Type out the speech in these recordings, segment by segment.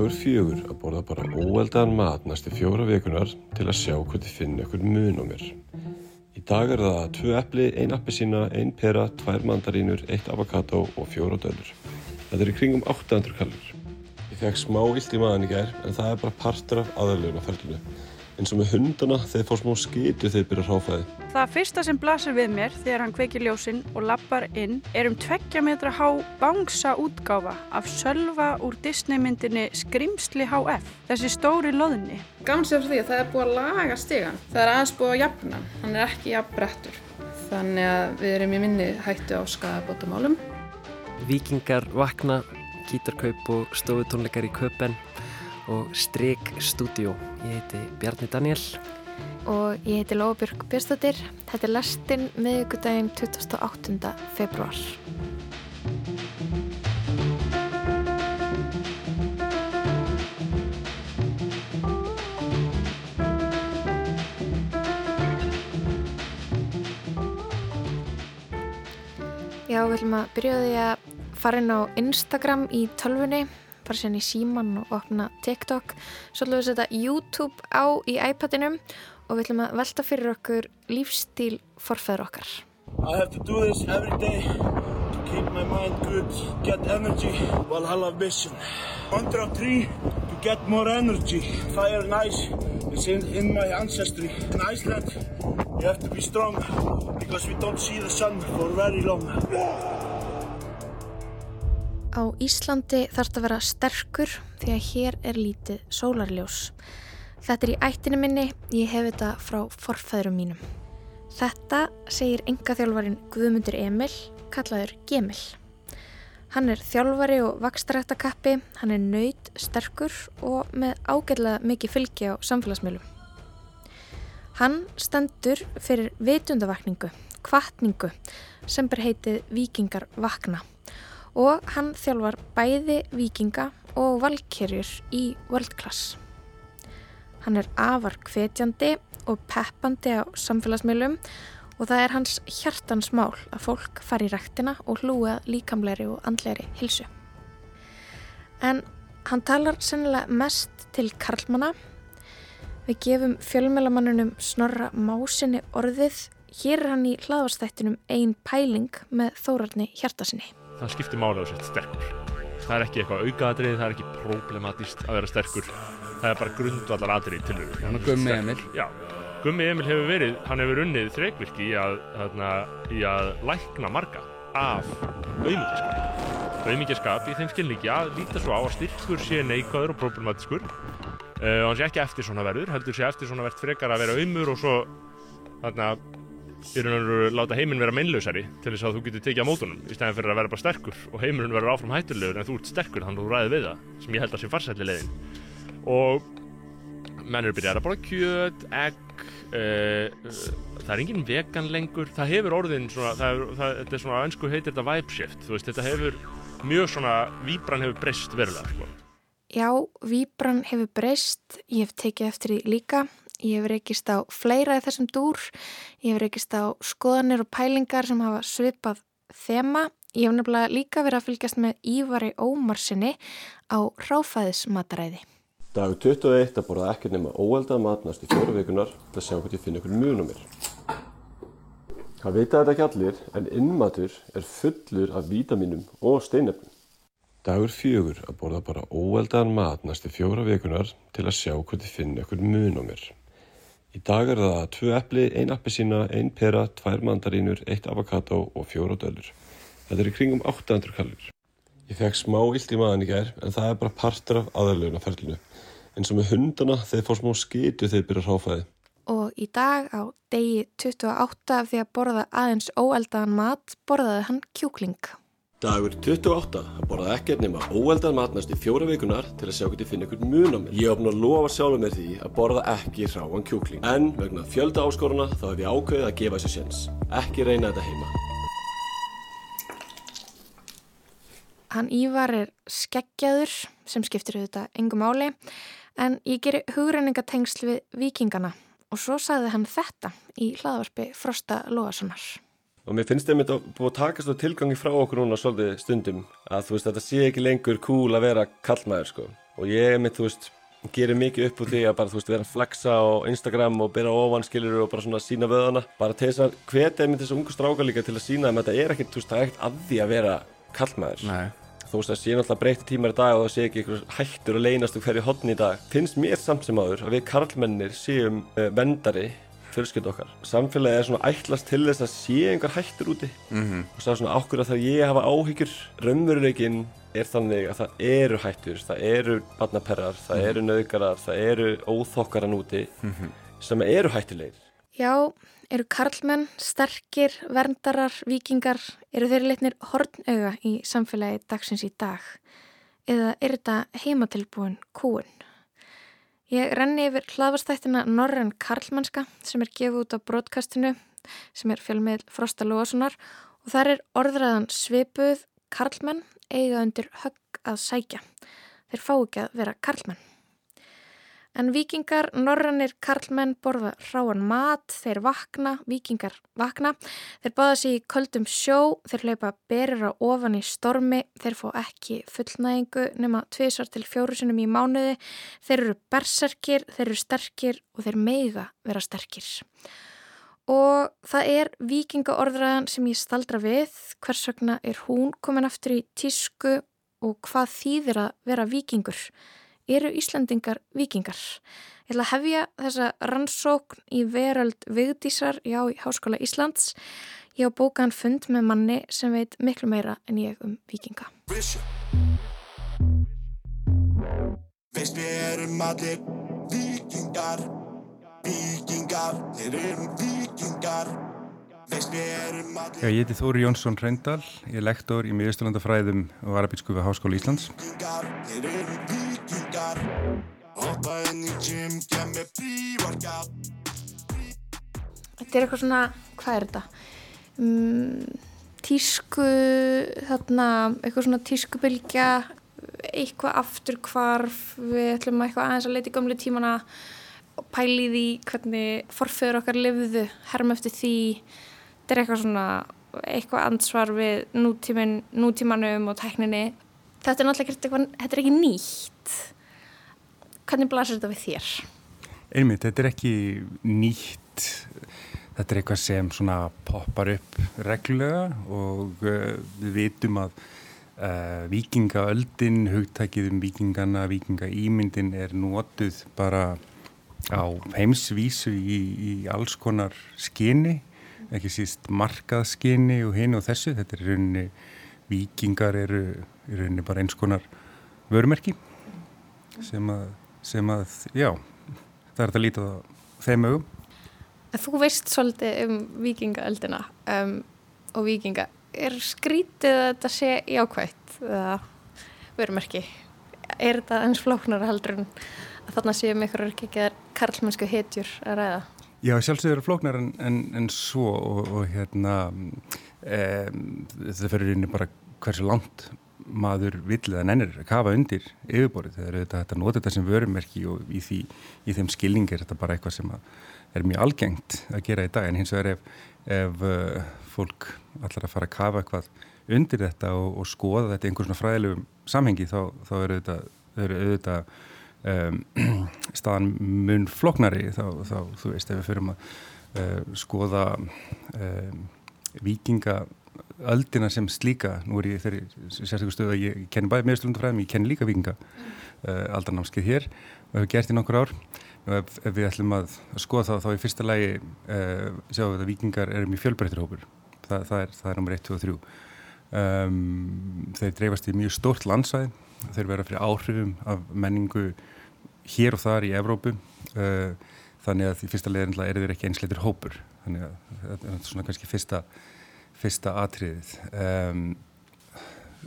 Dagur fjögur að borða bara óeldaðan mat næstu fjóra vikunar til að sjá hvort þið finna ykkur mun á mér. Í dag er það tvö eppli, ein appelsína, ein pera, tvær mandarínur, eitt avokado og fjóra dölur. Þetta er í kringum 800 kalur. Ég fekk smá illt í maðan í gær en það er bara partur af aðalögunaferlinu eins og með hundana þeir fá smá skitu þegar byrja hráfæði. Það fyrsta sem blasir við mér þegar hann kveikir ljósinn og lappar inn er um tveggja metra há bangsa útgáfa af sölva úr Disneymyndinni Skrimsli HF, þessi stóri loðni. Gamsið fyrir því að það er búið að laga stegan. Það er aðeins búið að jafna, hann er ekki jafnbrettur. Þannig að við erum í minni hættu á skadabótamálum. Vikingar vakna, gítarkaup og stofutónleikar í köpen og Stryk Studio. Ég heiti Bjarni Daniel. Og ég heiti Lóabjörg Björnstóttir. Þetta er lastinn miðugudaginn 28. februar. Já, við ætlum að byrja því að fara inn á Instagram í tölfunni fara sérn í síman og opna TikTok. Svo ætlum við að setja YouTube á í iPadinum og við ætlum að velta fyrir okkur lífstíl forfæður okkar. I have to do this every day to keep my mind good, get energy Valhalla Vision 103 to get more energy. Fire and ice is in, in my ancestry. In Iceland you have to be strong because we don't see the sun for very long Á Íslandi þarf þetta að vera sterkur því að hér er lítið sólarljós. Þetta er í ættinu minni, ég hef þetta frá forfæðurum mínum. Þetta segir enga þjálfarin Guðmundur Emil, kallaður Gemil. Hann er þjálfari og vakstarættakappi, hann er nöyt, sterkur og með ágæðlega mikið fylgi á samfélagsmiðlum. Hann stendur fyrir vitundavakningu, kvartningu, sem ber heitið Vikingar vakna og hann þjálfar bæði vikinga og valkyrjur í World Class. Hann er afar hvetjandi og peppandi á samfélagsmiðlum og það er hans hjartans mál að fólk fari í rættina og hlúa líkamleiri og andleiri hilsu. En hann talar sennilega mest til karlmana. Við gefum fjölmjölamannunum snorra másinni orðið. Hér er hann í hlaðvarstættinum ein pæling með þórarni hjartasinni það skiptir mála á sér sterkur. Það er ekki eitthvað aukaðatrið, það er ekki problematíst að vera sterkur. Það er bara grundvallar atrið til þau Gummi Emil. Já, Gummi Emil hefur verið, hann hefur unnið þreikvirki í að, þarna, í að lækna marga af auðmyggiskap auðmyggiskap í þeim skilningi að líta svo á að styrkur sé neikvæður og problematískur uh, og hann sé ekki eftir svona verður heldur sé eftir svona verðt frekar að vera auðmur og svo þarna í raun og veru láta heiminn vera meinlausari til þess að þú getur tekið á mótunum í stæðan fyrir að vera bara sterkur. Og heiminn verður áfram hættulegur en þú ert sterkur þannig að þú ræði við það sem ég held að sé farsætli leiðin. Og mennur byrjar að bora kjöt, egg uh, það er engin vegan lengur. Það hefur orðin svona, það það, þetta er svona önsku heitir þetta vibe shift veist þetta hefur mjög svona výbran hefur breyst verulega sko. Já, výbran hefur breyst ég hef tekið eftir því líka Ég hef reykist á fleira í þessum dúr, ég hef reykist á skoðanir og pælingar sem hafa svipað þema. Ég hef nefnilega líka verið að fylgjast með Ívari Ómarsinni á ráfæðismataræði. Dag 21 að borða ekkert nema óeldað mat næstu fjóru vikunar til að sjá hvort ég finn ykkur mjög mér. Það vita þetta ekki allir en innmatur er fullur af vítaminum og steinöfnum. Dagur fjögur að borða bara óeldaðan mat næstu fjóra vikunar til að sjá hvort ég finn mun á mér. Í dag er það tvö eppli, ein appelsína, ein pera, tvær mandarínur, eitt avokado og fjóra dölur. Þetta er í kringum 800 kalur. Ég fekk smá illt í maðan í gær en það er bara partur af aðalögunaferlinu. En svo með hundana þeir fá smá skitu þegar byrja ráfæði. Og í dag á degi 28 af því að borða aðeins óeldaðan mat borðaði hann kjúkling. Dagur 28 að borða ekkert nema óeldan matnast í fjóra vikunar til að sjá hvernig finna ykkur mun á mér. Ég opna að lofa sjálfur með því að borða ekki ráan kjúkling. En vegna fjölda áskoruna þá hef ég ákveðið að gefa þessu séns. Ekki reyna þetta heima. Hann Ívar er skeggjaður sem skiptir auðvitað engum áli en ég gerir hugreiningatengsl við vikingana og svo sagði hann þetta í hlaðvarpi Frosta Lóassonar og mér finnst það að búið að taka svo tilgangi frá okkur núna svolítið stundum að þú veist þetta sé ekki lengur cool að vera kallmaður sko. Og ég mitt, þú veist, gerir mikið upp úr því að bara, þú veist, vera að flexa á Instagram og byrja ofan skilur og bara svona sína vöðana bara til þess að hvetja einmitt þessu ungu stráka líka til að sína að þetta er ekkert, þú veist, það er ekkert að því að vera kallmaður. Nei. þú veist það sé náttúrulega breytti tímar í dag og það sé ekki einhver hættur að leynast úr hverju hodni í dag. Finnst mér samt sem áður að við karlmennir séum uh, vendari fjölskyld okkar samfélagið er svona ætlast til þess að sé einhver hættur úti Mhm. og það er svona ákveður að það ég hafa áhyggjur raunveruleikin er þannig að það eru hættur það eru barnaperrar, það eru nauðgarar það eru óþokkaran úti sem eru hættulegir Já, eru karlmenn, sterkir, verndarar, vikingar, eru þeir litnir hornauga í samfélagi dagsins í dag? Eða er þetta heimatilbúin kúun? Ég renni yfir hlaðvastættina Norren Karlmannska sem er gefið út á broadcastinu sem er fjölmiðl Frosta Lóasunar og þar er orðræðan svipuð karlmenn eiga undir högg að sækja. Þeir fá ekki að vera karlmenn. En vikingar, norrannir karlmenn borða ráan mat, þeir vakna, vikingar vakna, þeir báða sig í köldum sjó, þeir hlaupa berir á ofan í stormi, þeir fá ekki fullnægingu nema tvisar til fjóru sinum í mánuði, þeir eru berserkir, þeir eru sterkir og þeir meiga vera sterkir. Og það er vikingaorðræðan sem ég staldra við, hvers vegna er hún komin aftur í tísku og hvað þýðir að vera vikingur? Eru Íslandingar vikingar. Ég ætla að hefja þessa rannsókn í veröld Vigdísar, já, í Háskóla Íslands. Ég á bókan fund með manni sem veit miklu meira en ég um vikinga. Veist við erum allir vikingar Vikingar, þeir eru vikingar Veist við erum allir Já, ég heiti Þóri Jónsson Hreindal, ég er lektor í miðausturlandafræðum og arabísku við Háskóla Íslands. vikingar Þeir eru vikingar Hoppa inn í gym, gem með prívarkap Þetta er eitthvað svona, hvað er þetta? Um, tísku, þarna, eitthvað svona tískubylgja, eitthvað afturkvarf, við ætlum eitthvað aðeins að leita í gamlu tímana og pæli því hvernig forföður okkar lifðu, herm eftir því. Þetta er eitthvað svona, eitthvað ansvar við nútímin, nútímanum og tækninni. Þetta er náttúrulega eitthvað, þetta er ekki nýtt. Hvernig blasir þetta við þér? Einmitt, þetta er ekki nýtt, þetta er eitthvað sem svona poppar upp reglulega og uh, við vitum að uh, vikingaöldin, hugtækið um vikingana, vikingaýmyndin er notuð bara á heimsvísu í, í alls konar skinni, ekki síst markaðskinni og hinn og þessu, þetta er rauninni, vikingar eru rauninni bara eins konar vörumerki sem að, sem að, já, það er þetta lítið á þeim augum. Þú veist svolítið um vikingaöldina um, og vikinga. Er skrítið að þetta sé jákvægt eða verumerki? Er þetta eins flóknar heldur en að þarna séum ykkur ekki ekki að karlmennsku hetjur að ræða? Já, sjálfsögur eru flóknar en, en, en svo og, og hérna um, það fyrir inn í bara hversu langt maður vill eða nennir að kafa undir yfirborðið. Þegar þetta, þetta nota þetta sem vörumerki og í, því, í þeim skilningi er þetta bara eitthvað sem er mjög algengt að gera í dag. En hins vegar ef, ef uh, fólk allar að fara að kafa eitthvað undir þetta og, og skoða þetta í einhvern svona fræðilegum samhengi þá, þá eru auðvitað, eru auðvitað um, staðan mun floknari þá, þá, þú veist, ef við fyrir að uh, skoða um, vikinga öldina sem slíka, nú er ég þeirri sérstaklega stöðu að ég kenni bæði meðslundafræðum, ég kenni líka vikinga uh, aldarnámskið hér og hefur gert í nokkur ár. Og ef, ef við ætlum að skoða það þá í fyrsta lægi uh, sjáum við að vikingar eru mjög fjölbreyttir hópur. Þa, það er, er nummer 1, 2 og 3 um, þeir dreifast í mjög stórt landsvæð þeir vera fyrir áhrifum af menningu hér og þar í Evrópu. Uh, þannig að í fyrsta leginn er þeir ekki einsleitur hópur. Þannig að þetta er svona kannski fyrsta fyrsta atriðið. Um,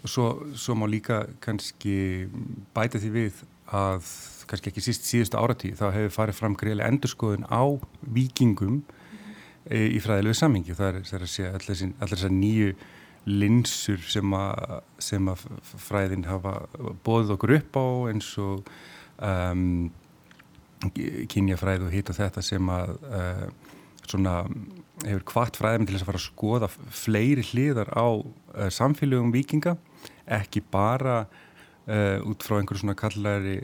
svo, svo má líka kannski bæta því við að kannski ekki síst síðustu áratíð þá hefur farið fram greiðilega endurskoðun á vikingum e, í fræðilegu samhengi. Það er, að segja allir þessar nýju linsur sem að, sem að fræðin hafa bóðið okkur upp á eins og um, kynjafræð og hitt og þetta sem að uh, svona hefur hvart fræðum til þess að fara að skoða fleiri hliðar á uh, samfélögum vikinga ekki bara uh, út frá einhverju svona kallari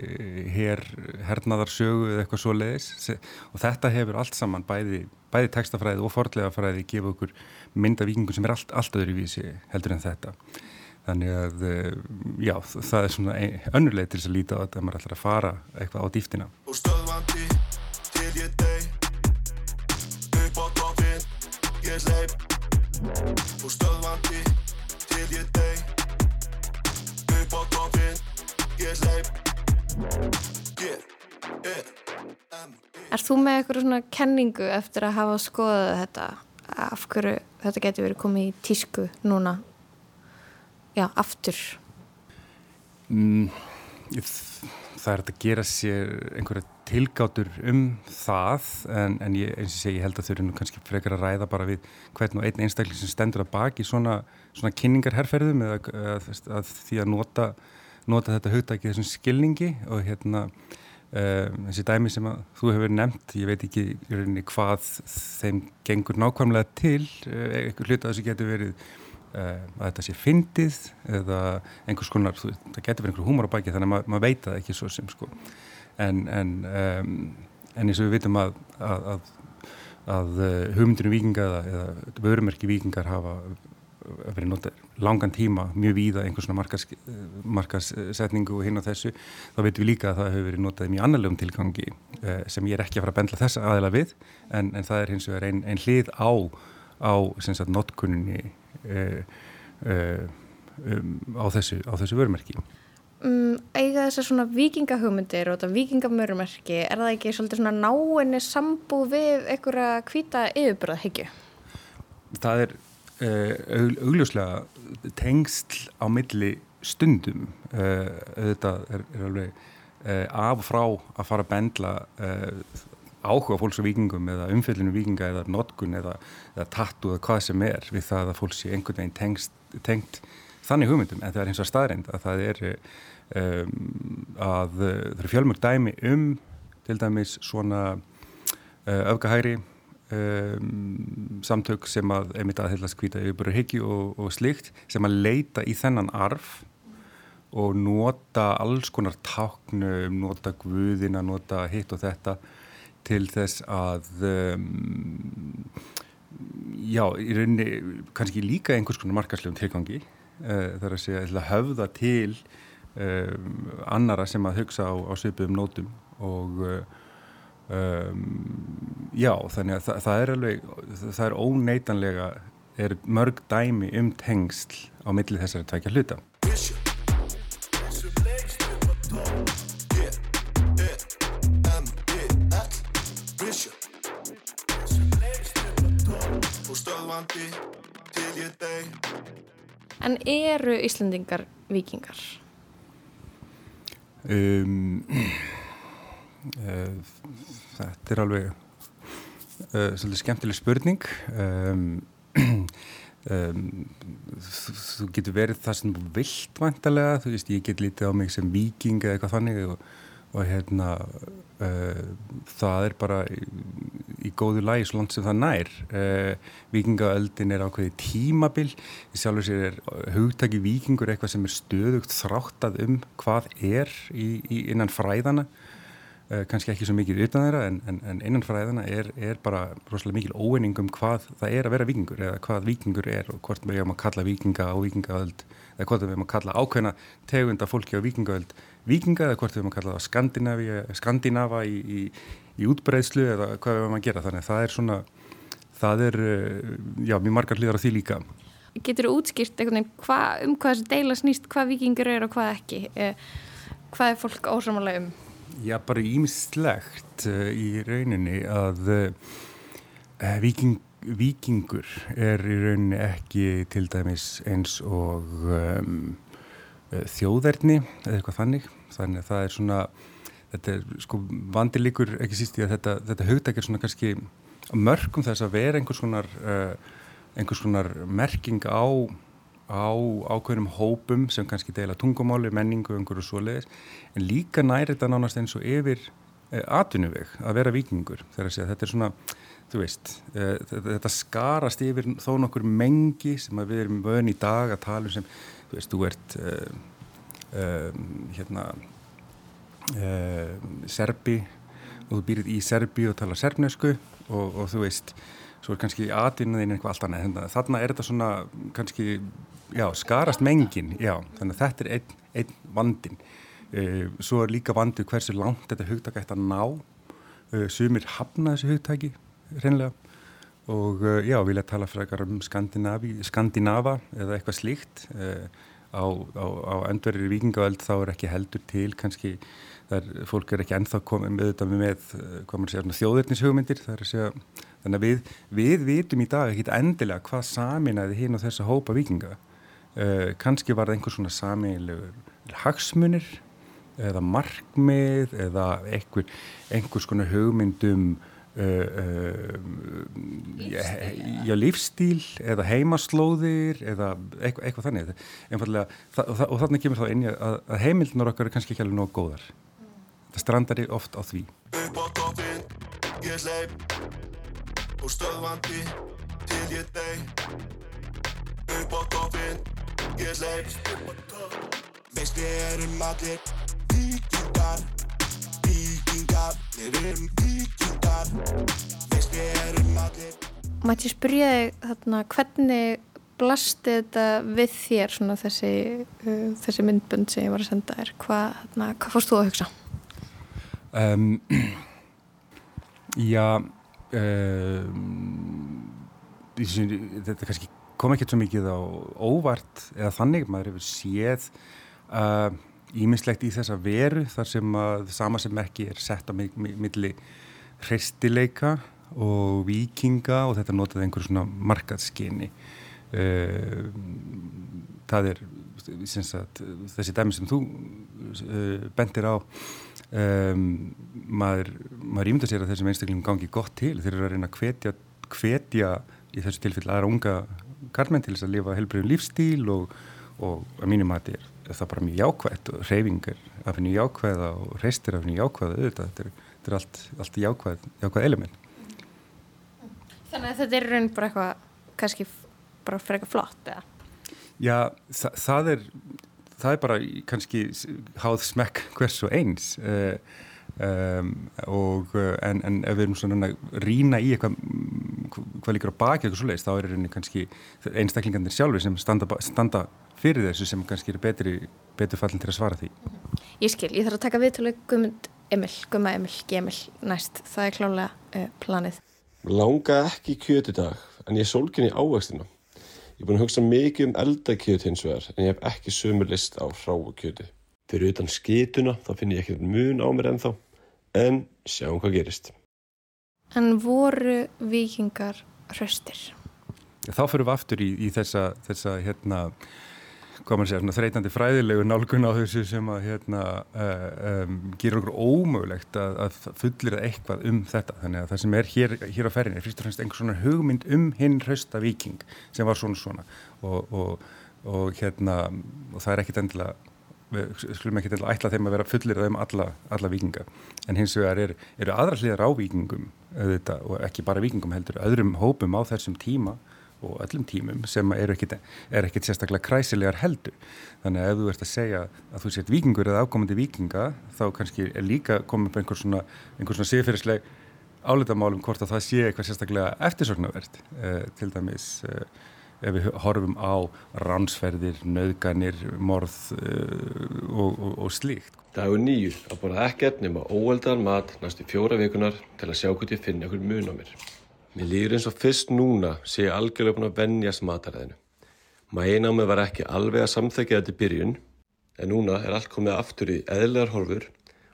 her, hernaðarsögu eða eitthvað svo leiðis og þetta hefur allt saman bæði, bæði textafræði og fordlega fræði gefa okkur mynda vikingum sem er allt, allt öðru vísi heldur en þetta. Þannig að já, það er svona önnurleið til þess að líta á þetta að maður ætlar að fara eitthvað á dýftina og stöðvandi til ég deg ég sleip og stöðvandi til ég deg upp á toppin ég sleip Er þú með eitthvað svona kenningu eftir að hafa skoðað þetta? Af hverju þetta getur verið komið í tísku núna? Já, aftur. Mm, Það er að gera sér einhverja tilgátur um það en, en ég, eins og sé, ég held að þau eru nú kannski frekar að ræða bara við hvern og einn einstakling sem stendur að baki svona, svona kynningarherrferðum eða að, að því að nota, nota þetta hugtæki þessum skilningi og hérna um, þessi dæmi sem þú hefur nefnt, ég veit ekki hvað þeim gengur nákvæmlega til, uh, einhver hlut að þessu getur verið Uh, að þetta sé fyndið eða einhvers konar, það getur verið einhver húmor á baki þannig að maður mað veit það ekki svo sem sko en, en, um, en eins og við vitum að, að, að, að uh, hugmyndinu vikinga eða, eða vörumerki vikingar hafa verið notað langan tíma mjög víða einhvers svona markas, markasetningu og hinn á þessu þá veitum við líka að það hefur verið notað mjög annarlegum tilgangi sem ég er ekki að fara að bendla þessa aðila við en, en það er hins vegar einn ein hlið á, á notkunninni uh, uh, um, á þessu, þessu vörumerki um, Eiga þessar svona vikingahugmyndir og þetta vikingamörumerki er það ekki svolítið svona náinni sambúð við einhverja hvita yfirbyrða hegju? Það er uh, augljóslega tengsl á milli stundum þetta er, er alveg af og frá að fara að bendla áhuga fólks á vikingum eða umfellinu vikinga eða notkun eða, eða tattu eða hvað sem er við það að fólk sé einhvern veginn tengst, tengt þannig hugmyndum en það er eins og staðreind að það er um, að það eru fjölmörg dæmi um til dæmis svona uh, öfgahæri um, samtök sem að einmitt aðheilast hvita yfirbúru higgi og, og slikt sem að leita í þennan arf og nota alls konar táknum, nota guðina, nota hitt og þetta til þess að um, já, í rauninni kannski líka einhvers konar markaslegum tilgangi þar að segja höfða til um, annara sem að hugsa á, á söpum nótum og um, já, þannig að það, það er alveg, það er óneitanlega er mörg dæmi um tengsl á milli þessari tvækja hluta. Landi til ég deg En eru Íslandingar vikingar? Um, uh, þetta er alveg uh, svolítið skemmtileg spurning um, um, þú, getur verið það sem þú vilt vantarlega, þú veist ég get lítið á mig sem viking eða eitthvað þannig og og hérna uh, það er bara í, góðu lægi svo langt sem það nær. Uh, vikingaöldin er ákveði tímabil. Í sjálfur sér er hugtaki vikingur eitthvað sem er stöðugt þráttað um hvað er í, í innan fræðana uh, kannski ekki svo mikið utan þeirra en, en, en innan fræðana er, er bara rosalega mikil óeining um hvað það er að vera vikingur eða hvað vikingur er og hvort við erum að kalla vikinga á vikingaöld eða hvort við erum að kalla ákveðna tegunda fólki á vikingaöld vikinga eða hvort við erum að kalla það skandinava í, í, í útbreyðslu eða hvað við erum að gera. Þannig að það er svona það er, eh, já, mjög margar hlýðar á því líka. Getur þú útskýrt einhvern veginn hva, um hvað þessi deila snýst hvað vikingur er og hvað ekki? Eh, hvað er fólk ósamálega um? Já, bara ímislegt uh, í rauninni að uh, viking, vikingur er í rauninni ekki til dæmis eins og um, þjóðverðni eða eitthvað þannig. Þannig að það er svona þetta er sko vandilíkur ekki síst í að þetta, þetta hugdækir svona kannski mörgum þess að vera einhvers konar uh, einhvers konar merking á á ákveðnum hópum sem kannski deila tungumáli, menningu, einhverju svoleiðis. En líka næri þetta nánast eins og yfir uh, atvinnuveg að vera vikingur þegar að segja þetta er svona þú veist, uh, þetta skarast yfir þó nokkur mengi sem við erum vöðin í dag að tala um sem þú veist, þú ert um, hérna serbi og þú býrið í serbi og tala serbnesku og, og þú veist, svo er kannski aðinnaðinn eitthvað allt annað, hérna, þarna er þetta svona kannski, já, skarast mengin, já, þannig að þetta er einn ein vandin uh, svo er líka vandi hversu langt þetta hugtak ætti að ná. Uh, sumir hafna þessu hugtaki reynilega og já, vilja tala frækar um Skandinava eða eitthvað slíkt. Á, á, á endverðir vikingaöld þá er ekki heldur til kannski þar fólk er ekki ennþá komið með þetta með segja, þjóðirnishugmyndir segja, þannig að við, við vitum í dag ekki endilega hvað saminæði hinn og þessa hópa vikinga uh, kannski var það einhvers svona saminlegur hagsmunir eða markmið eða einhver, einhvers konar hugmyndum Uh, uh, já, lífstíl eða heimaslóðir eða eitthvað, eitthvað þannig. Það, og, og þannig kemur þá inn að, að heimildunar okkar er kannski ekki alveg nóg góðar það strandar ég oft á því upp á toppin, ég leip og stöðvandi til ég deg upp á toppin, ég leip veist við erum allir vikingar vikingar, við erum vikingar veist við erum allir Mætti ég spyrja þig þarna hvernig blasti þetta við þér svona þessi, uh, þessi myndbund sem ég var að senda þér þarna, hvað fórst þú að hugsa? Um, já um, þetta kannski kom ekki svo mikið á óvart eða þannig, maður hefur séð uh, ímislegt í þessa veru þar sem að sama sem ekki er sett á milli hreistileika og vikinga og þetta notaði einhverjum svona markaðskinni uh, það er sagt, þessi dæmi sem þú uh, bendir á um, maður, maður ímynda sér að þessum einstaklingum gangi gott til. Þeir eru að reyna að hvetja, hvetja í þessu tilfelli aðra unga karlmenn til þess að lifa helbriðum lífstíl og, og að mínum að þetta er það bara mjög jákvægt og reyfingar af henni jákvæða og reystir af henni jákvæða auðvitað, þetta er, þetta er allt, allt jákvæð, jákvæð element. Þannig að þetta er raun bara eitthvað kannski bara eitthvað flott eða? Já, þa það er það er bara kannski háð smekk hvers og eins uh, um, og en, en ef við erum svona rína í eitthvað hvað líkur á baki eitthvað svo leiðist þá er rauninni kannski einstaklingarnir sjálfur sem standa, standa fyrir þessu sem kannski er betri, betur fallin til að svara því. Ég skil, ég þarf að taka viðtölu Guðmund Emil, Guðma Emil, Gemil næst, það er klálega uh, planið. Langa ekki kjöt í dag en ég sólkinn í ávextina Ég er búin að hugsa mikið um eldakjöt hins vegar en ég hef ekki sömur list á hráukjöti. Fyrir utan skituna þá finn ég ekki mun á mér ennþá en sjáum hvað gerist. En voru vikingar hraustir? Þá fyrir við aftur í, í þessa, þessa hérna, hvað maður segja, þreytandi fræðilegu nálgun á þessu sem að hérna, uh, um, gera okkur ómögulegt að, að fullir eitthvað um þetta. Þannig að það sem er hér, hér á ferðin er fyrst og fremst einhvers svona hugmynd um hinn hrausta viking sem var svona svona og, og, og, hérna, og það er ekkit endilega við skulum ekki til að ætla þeim að vera fullir um alla, alla vikinga en hins vegar er, eru aðra hliðar á vikingum og ekki bara vikingum heldur öðrum hópum á þessum tíma og öllum tímum sem er ekkit, er ekkit sérstaklega kræsilegar heldur þannig að ef þú ert að segja að þú sett vikingur eða ákomandi vikinga þá kannski er líka komið upp einhvers svona, svona siðferðisleg álitamálum hvort að það sé eitthvað sérstaklega eftirsögnavert eh, til dæmis eh, ef við horfum á ránsferðir, nöðganir, morð uh, og, og, og slíkt. Dagur nýju að borða ekkert nema óeldan mat næstu fjóra vikunar til að sjá hvort ég finna einhver mun á mér. Mér líður eins og fyrst núna sé ég algjörlega búin að vennjast mataræðinu. Mæin á mig var ekki alveg að samþekja þetta í byrjun en núna er allt komið aftur í eðlegar horfur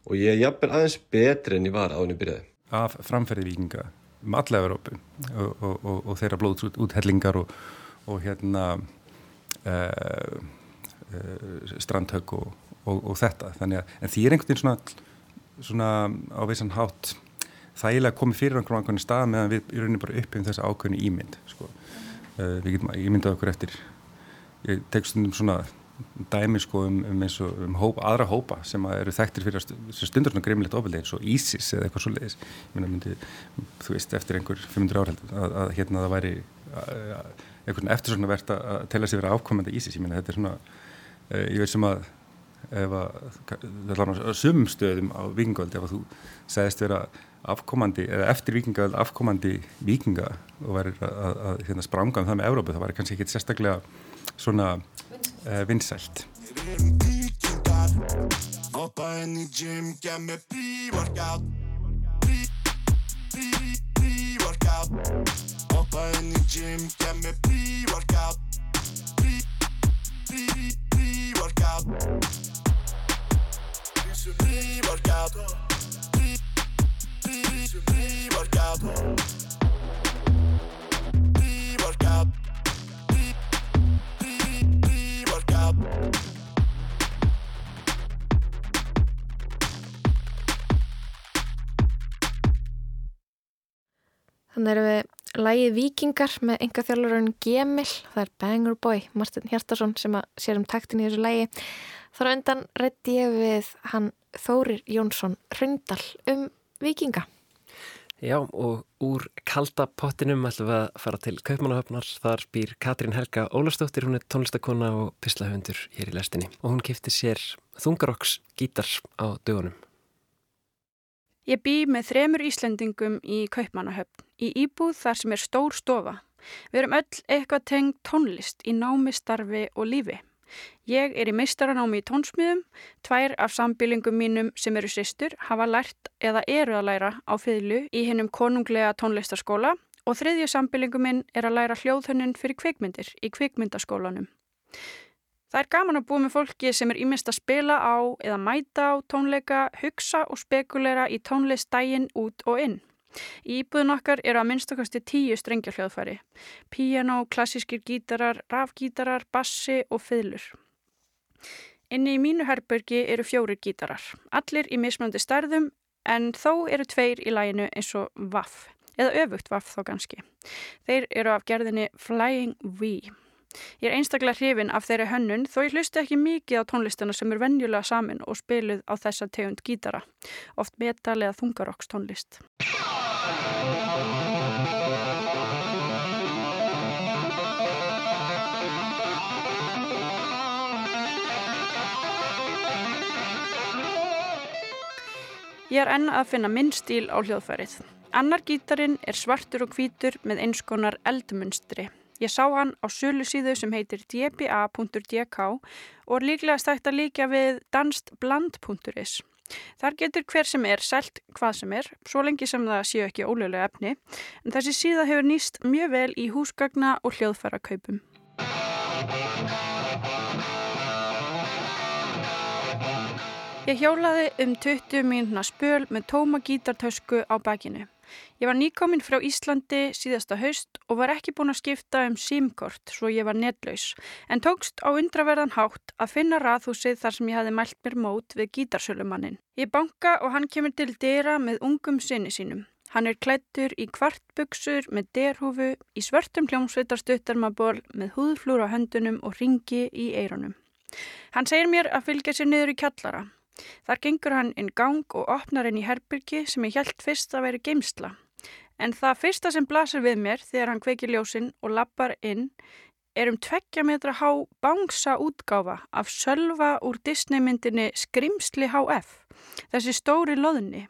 og ég er jafnvel aðeins betri en ég var á henni byrjaði. Af framferði vikinga um alla Európu og, og þeirra blóðsúthellingar og og hérna uh, uh, strandhaug og, og, og þetta þannig að, því er einhvern veginn svona, svona á vissan hátt þægilega komið fyrir einhvern veginn stað meðan við rauninni bara uppið um þessa ákveðinu ímynd sko. uh, við getum ímyndað okkur eftir ég tek stundum svona dæmi sko um, um eins og um hópa, aðra hópa sem eru þekktir fyrir stundur svona grimlegt ofildi eins og ISIS eða eitthvað svo leiðis þú veist eftir einhver 500 árhald að, að hérna það væri einhvern eftir svona verðt að tella sér verið ákomandi í sig, ég meina þetta er svona uh, ég veit sem að ef að sumum stöðum á vikingöld ef að þú segist vera afkomandi, eða eftir vikingöld afkomandi vikinga og verður að, að, að hérna, spranga um það með Európa, það var kannski ekki sérstaklega svona uh, vinsælt Hoppa inn í gym, gef mig pre-workout Pre-pre-pre-workout Hoppa inn í gym, gef mig pre-workout Pre-pre-pre-workout Pre-workout Þannig erum við lægið Vikingar með enga þjálfurinn Gemil, það er Banger Boy, Martin Hjartarsson sem að sér um taktin í þessu lægi. Þar undan rétti ég við hann Þórir Jónsson Rundal um Vikinga. Já og úr kalda pottinum ætlum við að fara til Kaupmannahöfnar. Þar býr Katrín Helga Ólastóttir, hún er tónlistakona og pislahöndur hér í lestinni. Og hún kipti sér þungarokks gítar á dögunum. Ég bý með þremur Íslendingum í Kaupmannahöfn, í íbúð þar sem er stór stofa. Við erum öll eitthvað tengd tónlist í námi, starfi og lífi. Ég er í meistaranámi í tónsmiðum, tvær af sambílingum mínum sem eru sýstur hafa lært eða eru að læra á fyrlu í hennum konunglega tónlistarskóla og þriðju sambílingum minn er að læra hljóðhönnun fyrir kvikmyndir í kvikmyndaskólanum. Það er gaman að búa með fólki sem er ímest að spila á eða mæta á tónleika, hugsa og spekulera í tónlist dægin út og inn. Í íbúðun okkar eru að minnstakosti tíu strengjarhljóðfæri. Piano, klassískir gítarar, rafgítarar, bassi og fiðlur. Inni í mínu herbergi eru fjórir gítarar. Allir í mismöndi stærðum en þó eru tveir í læginu eins og vaff. Eða öfugt vaff þó ganski. Þeir eru af gerðinni Flying V. Ég er einstaklega hrifin af þeirri hönnun þó ég hlusti ekki mikið á tónlistuna sem er vennjulega samin og spiluð á þessa tegund gítara, oft metal eða þungarokks Ég er enn að finna minn stíl á hljóðfærið. Annar gítarin er svartur og hvítur með einskonar eldmunstri. Ég sá hann á sölu síðu sem heitir dba.dk og er líklega stækt að líka við danstbland.is. Þar getur hver sem er selt hvað sem er, svo lengi sem það séu ekki ólögulega efni, en þessi síða hefur nýst mjög vel í húsgagna og hljóðfæra Ég hjólaði um 20 mínuna spöl með tóma gítartösku á bakinu. Ég var nýkominn frá Íslandi síðasta haust og var ekki búin að skipta um símkort svo ég var netlaus en tókst á undraverðan hátt að finna raðhúsið þar sem ég hafi mælt mér mót við gítarsölumannin. Ég banka og hann kemur til dýra með ungum sinni sínum. Hann er klættur í kvartbuksur með derhúfu, í svörtum hljómsveitarstuttarmaból með húðflúr á höndunum og ringi í eironum. Hann segir mér að fylgja sér niður í kjallara. Þar gengur hann inn gang og opnar henn í herbyrki sem ég held fyrst að veri geimsla. En það fyrsta sem blasir við mér þegar hann kveikir ljósinn og lappar inn er um tveggja metra há bangsa útgáfa af sölva úr Disneymyndinni Skrimsli HF, þessi stóri loðni.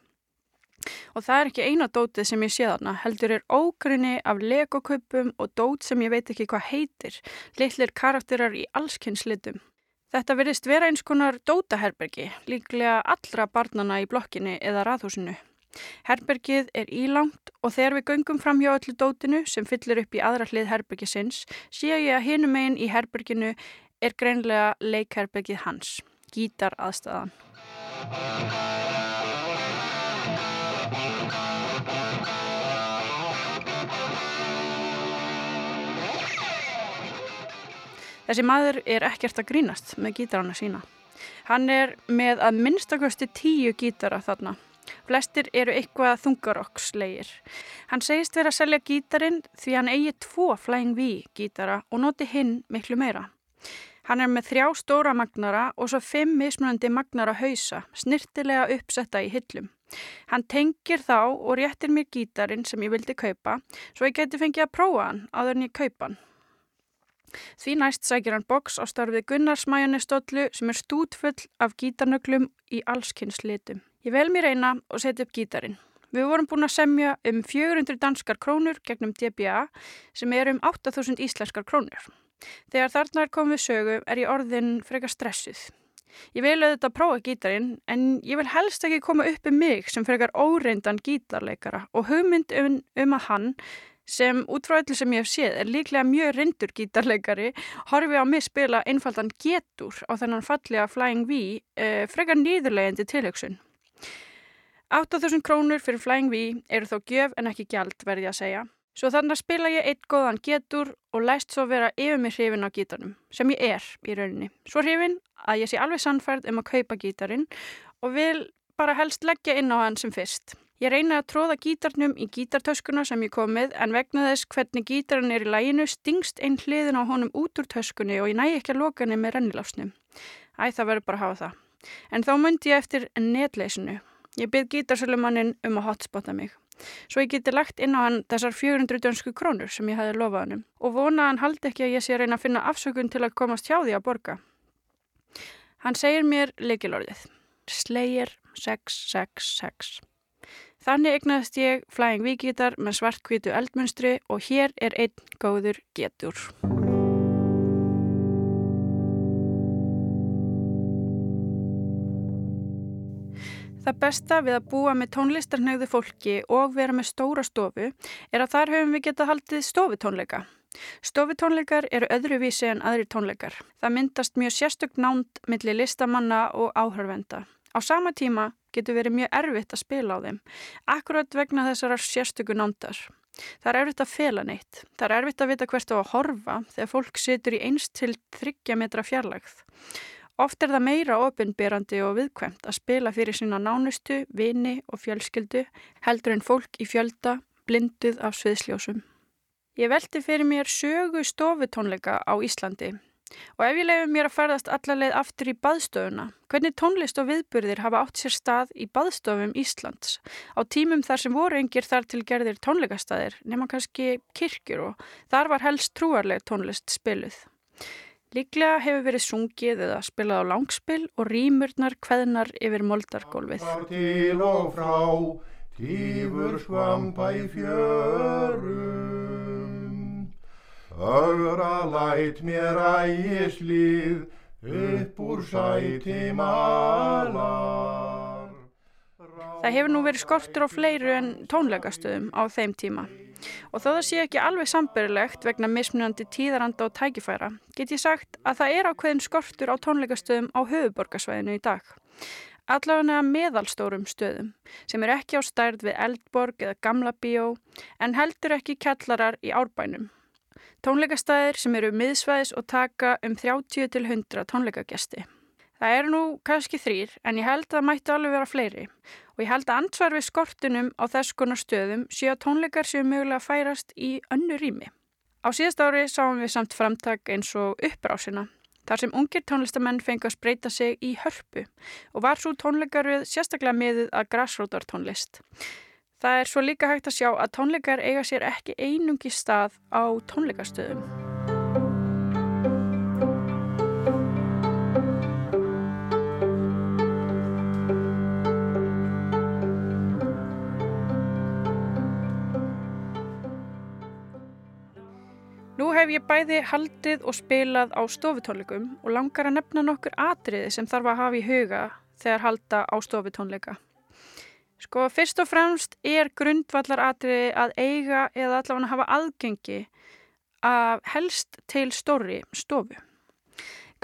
Og það er ekki eina dótið sem ég sé þarna, heldur er ógrinni af legoköpum og dót sem ég veit ekki hvað heitir, litlir karakterar í allskynnslitum. Þetta verðist vera eins konar dótaherbergi, líklega allra barnana í blokkinni eða raðhúsinu. Herbergið er ílangt og þegar við göngum fram hjá öllu dótinu sem fyllir upp í aðra hlið herbergisins sé ég að hinum einn í herberginu er greinlega leikherbergið hans, gítar aðstæðan. Þessi maður er ekkert að grínast með gítarana sína. Hann er með að minnstakosti tíu gítara þarna. Flestir eru eitthvað þungarokkslegir. Hann segist verið að selja gítarin því hann eigi tvo Flying V gítara og noti hinn miklu meira. Hann er með þrjá stóra magnara og svo fimm mismunandi magnara hausa, snirtilega uppsetta í hyllum. Hann tengir þá og réttir mér gítarin sem ég vildi kaupa svo ég geti fengið að prófa hann áður en ég kaupa hann. Því næst sækir hann boks á starfið Gunnarsmæjanistótlu sem er stútfull af gítarnöglum í allskynnslitum. Ég vel mér eina og setja upp gítarin. Við vorum búin að semja um 400 danskar krónur gegnum DBA sem er um 8000 íslenskar krónur. Þegar þarna er komið sögu er ég orðin frekar stressuð. Ég vil auðvitað prófa gítarin en ég vil helst ekki koma upp um mig sem frekar óreindan gítarleikara og hugmynd um, um að hann sem út frá öllu sem ég hef séð er líklega mjög reyndur gítarleikari horfi á mig spila einfaldan getur á þennan fallega Flying V eh, frekar nýðurlegandi tilhugsun. 8.000 krónur fyrir Flying V eru þó gjöf en ekki gjald verði að segja. Svo þannig spila ég eitt góðan getur og læst svo vera yfir mig hrifin á gítarnum, sem ég er í rauninni. Svo hrifin að ég sé alveg sannfærd um að kaupa gítarinn og vil bara helst leggja inn á hann sem fyrst. Ég reyna að tróða gítarnum í gítartöskuna sem ég komið en vegna þess hvernig gítarinn er í læginu stingst einn hliðin á honum út úr töskunni og ég næ ekki að loka henni með rennilásnum. Æ, það verður bara að hafa það. En þá myndi ég eftir netleysinu. Ég byrð gítarsölumannin um að hotspota mig svo ég geti lagt inn á hann þessar 400 dönsku krónur sem ég hafi lofað hann og vona hann haldi ekki að ég sé að reyna að finna afsökun til að komast hjá því að borga. Hann segir mér leikilorðið, Slayer 666. Þannig egnaðist ég Flying V-gítar með svartkvítu eldmunstri og hér er einn góður getur. Það besta við að búa með tónlistarnegðu fólki og vera með stóra stofu er að þar höfum við getað haldið stofutónleika. Stofutónleikar eru öðruvísi en aðri tónleikar. Það myndast mjög sérstök nánd millir listamanna og áhörvenda. Á sama tíma getur verið mjög erfitt að spila á þeim, akkurat vegna þessar sérstöku nándar. Það er erfitt að fela neitt. Það er erfitt að vita hvert á að horfa þegar fólk situr í einst til þryggja metra fjarlagð. Oft er það meira ofinberandi og viðkvæmt að spila fyrir sína nánustu, vini og fjölskyldu heldur en fólk í fjölda blinduð af sviðsljósum. Ég velti fyrir mér sögu stofutónleika á Íslandi og ef ég leiði mér að ferðast allarleið aftur í baðstofuna, hvernig tónlist og viðburðir hafa átt sér stað í baðstofum Íslands á tímum þar sem voru engir þar til gerðir tónleikastæðir nema kannski kirkjur og þar var helst trúarleg tónlist spiluð. Líklega hefur verið sungið eða spilað á langspil og rýmurnar hveðnar yfir moldargólfið. Til og frá, tífur skvampa í fjörum, ögra læt mér ægislið upp úr sæti malar. Það hefur nú verið skortur á fleiru en tónleikastöðum á þeim tíma. Og þó það sé ekki alveg samberilegt vegna mismunandi tíðaranda og tækifæra, get ég sagt að það er ákveðin skortur á tónleikastöðum á höfuborgarsvæðinu í dag. Allavega meðalstórum stöðum sem er ekki á stærð við Eldborg eða Gamla Bíó en heldur ekki kellarar í árbænum. Tónleikastæðir sem eru miðsvæðis og taka um 30 til 100 tónleikagesti. Það eru nú kannski þrýr en ég held að það mættu alveg vera fleiri og ég held að ansvar við skortunum á þess konar stöðum séu að tónleikar séu mögulega að færast í önnu rými. Á síðast ári sáum við samt framtak eins og uppbrásina þar sem ungir tónlistamenn fengi að spreita sig í hörpu og var svo tónleikarfið sérstaklega miðið að græsrótartónlist. Það er svo líka hægt að sjá að tónleikar eiga sér ekki einungi stað á tónleikastöðum. Hef ég bæði haldið og spilað á stofutónleikum og langar að nefna nokkur atriði sem þarf að hafa í huga þegar halda á stofutónleika. Sko fyrst og fremst er grundvallar atriði að eiga eða allavega hafa aðgengi að helst til stóri stofu.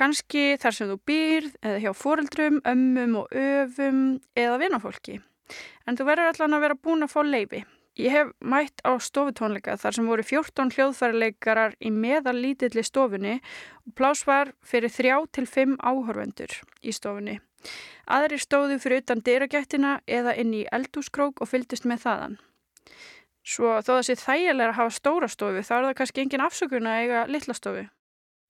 Ganski þar sem þú býrð eða hjá foreldrum, ömmum og öfum eða vinnafólki. En þú verður allavega að vera búin að fá leifi. Ég hef mætt á stofutónleika þar sem voru 14 hljóðfærarleikarar í meðal lítilli stofunni og plás var fyrir 3 til 5 áhörvendur í stofunni. Aðri stóðu fyrir utan dyragættina eða inn í eldúskrók og fyldist með þaðan. Svo þó sé þægilega að hafa stóra stofu þá er það kannski engin afsökun að eiga litla stofu.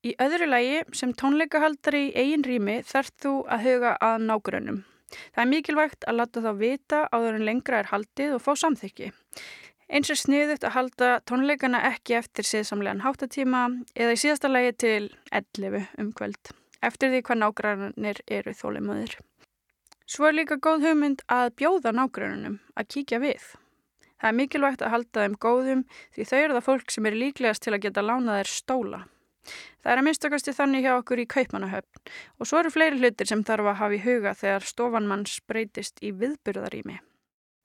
Í öðru lægi sem tónleikahaldari í eigin rými þarf þú að huga að nágrönnum. Það er mikilvægt að láta þá vita áður en lengra er haldið og fá samþykki. Eins er sniðut að halda tónleikana ekki eftir síðsamlegan háttatíma eða í síðasta lægi til 11 um kvöld, eftir því hvað nágrannir eru þólimaðir. Svo er líka góð hugmynd að bjóða nágrannunum að kíkja við. Það er mikilvægt að halda þeim góðum því þau eru það fólk sem er líklegast til að geta lánað þeir stóla. Það er að minnstakasti þannig hjá okkur í kaupmanahöfn og svo eru fleiri hlutir sem þarf að hafa í huga þegar stofanmanns breytist í viðburðarými.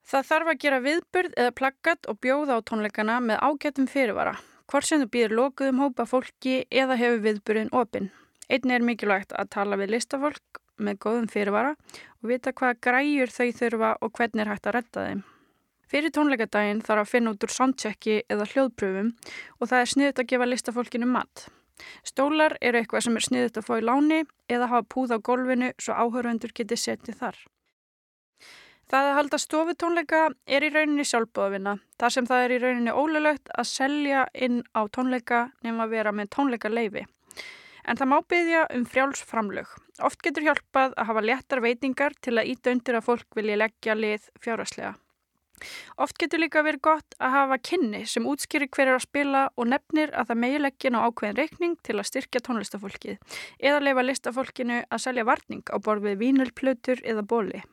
Það þarf að gera viðburð eða plaggat og bjóða á tónleikana með ágættum fyrirvara, hvort sem þú býðir lokuðum hópa fólki eða hefur viðburðin opinn. Einni er mikilvægt að tala við listafólk með góðum fyrirvara og vita hvað græjur þau þurfa og hvernig er hægt að retta þeim. Fyrir tónleikadaginn þarf að finna út úr soundchecki eða hljóðpröfum og það er sniðut að gefa listafólkinu mat. Stólar eru eitthvað sem er sniðut að fá í láni eða hafa púð á golfinu svo áhörvendur geti setið þar. Það að halda stofutónleika er í rauninni sjálfbóðavinna, þar sem það er í rauninni ólulegt að selja inn á tónleika nefn að vera með tónleika leifi. En það má byggja um frjálsframlög. Oft getur hjálpað að hafa léttar veitingar til að íta undir að fólk vilja leggja lið fjáraslega. Oft getur líka verið gott að hafa kynni sem útskýrir hver er að spila og nefnir að það megi leggja á ákveðin reikning til að styrkja tónlistafólkið eða leifa listafólkinu að selja varning á borð við vínulplötur eða bóli.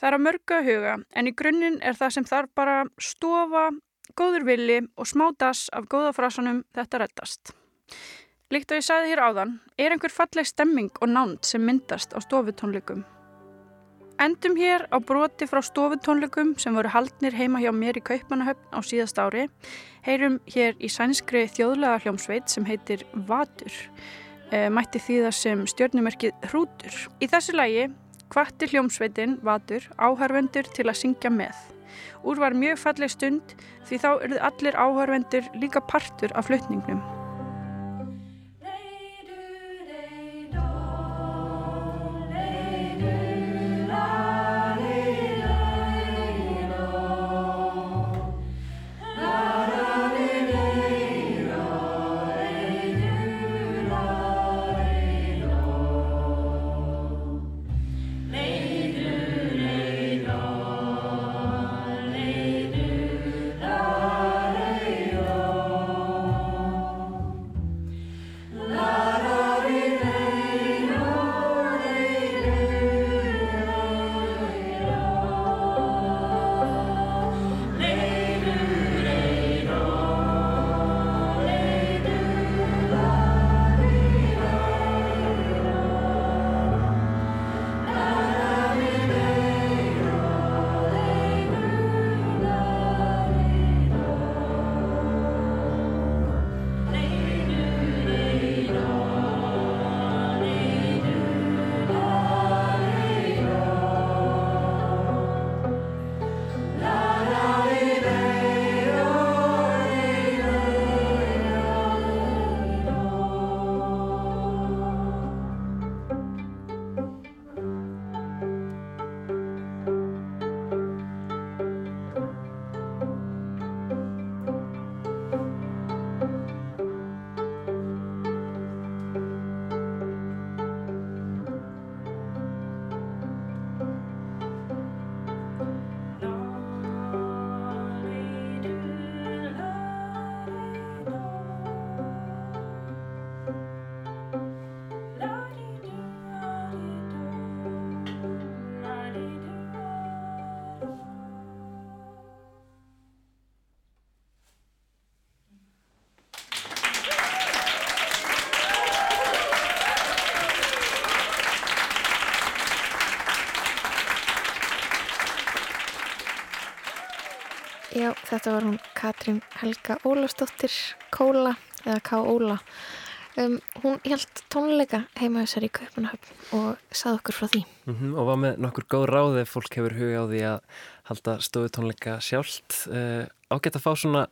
Það er að mörgu að huga en í grunninn er það sem þarf bara stofa, góður villi og smá das af góðafrásanum þetta rettast. Líkt og ég sagði hér áðan, er einhver falleg stemming og nánd sem myndast á stofutónleikum. Endum hér á broti frá stofutónleikum sem voru haldnir heima hjá mér í Kaupanahöfn á síðast ári. Heyrum hér í sænskri þjóðlega hljómsveit sem heitir Vatur. E, mætti því það sem stjórnumerkið Hrútur. Í þessu lægi hvatti hljómsveitin Vatur áhörvendur til að syngja með. Úr var mjög falleg stund því þá eruð allir áhörvendur líka partur af flutningnum. Þetta var hún Katrín Helga Ólafsdóttir Kóla eða K.Óla um, hún held tónleika heima þessar í Kaupanahöfn og sað okkur frá því. Mm -hmm, og var með nokkur góð ráð ef fólk hefur huga á því að halda stofu tónleika sjálft. Uh, ágætt að fá svona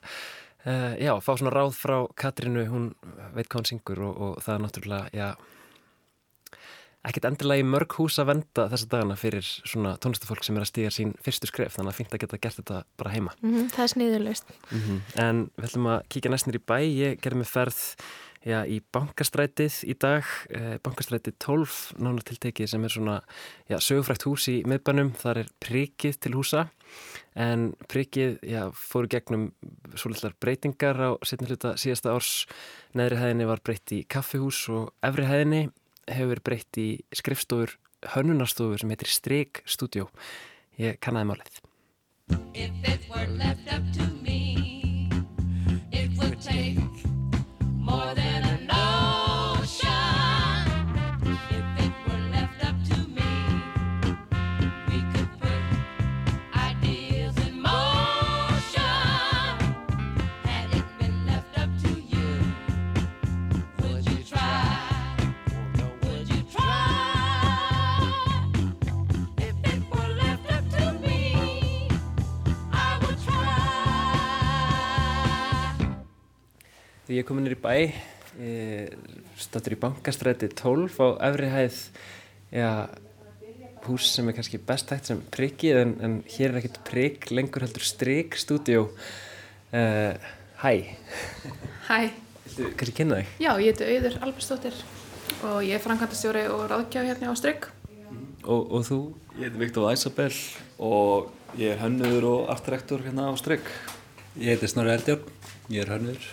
uh, já, fá svona ráð frá Katrínu. Hún veit hvað hún syngur og, og það er náttúrulega, já ekkert endilega í mörg hús að venda þessa dagana fyrir svona tónlistafólk sem er að stíga sín fyrstu skref, þannig að fint að geta gert þetta bara heima. Mm -hmm, það er sniðurlaust. Mm -hmm. En við ætlum að kíka næstnir í bæ, ég gerði mig ferð já, í bankastrætið í dag, eh, bankastrætið 12 nánatiltekið sem er svona já, sögufrækt hús í miðbænum, þar er prikið til húsa en prikið já, fóru gegnum svolítlar breytingar á setni hluta síðasta árs neðri hæðinni var breytt í kaffihús og efri hæðinni hefur breytt í skrifstofur hönnunarstofur sem heitir Strik Studio. Ég kannaði málið. If it were left up to me It would take Því ég kom inn í bæ, státtur í bankastræti 12 á efri hæð, já, hús sem er kannski best hægt sem prikkið en, en hér er ekkert prikk, lengur heldur strik stúdíó. Uh, hæ, Hæ, viltu kannski kynna þig? já, ég heiti Auður Albersdóttir og ég er framkvæmtastjóri og ráðgjáð hérna á Strygg. Og, og þú? Ég heiti Viktor Æsabell og ég er hönnuður og artrektor hérna á Strygg. Ég heiti Snorri Eldjárn, ég er hönnuður.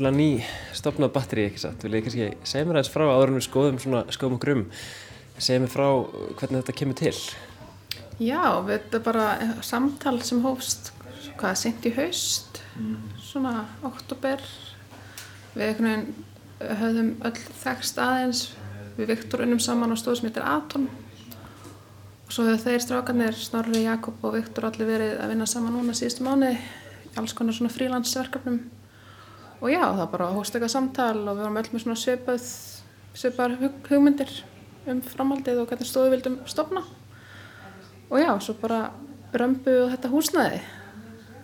Þetta til að ný stopnað batteri, ekki satt? Vil ég kannski segja mér aðeins frá áður en við skoðum svona skoðum okkur um. Segja mér frá hvernig þetta kemur til. Já, þetta er bara samtal sem hófst, hvað, sent í haust, svona oktober. Við einhvern veginn höfðum öll þekst aðeins, við Viktor unnum saman á stóð sem heitir Atom. Og svo höfðu þeir strákarnir, Snorri, Jakob og Viktor allir verið að vinna saman núna síðustu mánuði, í alls konar svona frílansverkefnum. Og já, það bara hófst eitthvað samtal og við varum öll með svona svipað, svipaðar hug, hugmyndir um framhaldið og hvernig stóðu vildum stopna. Og já, svo bara römbuðu þetta húsnæði.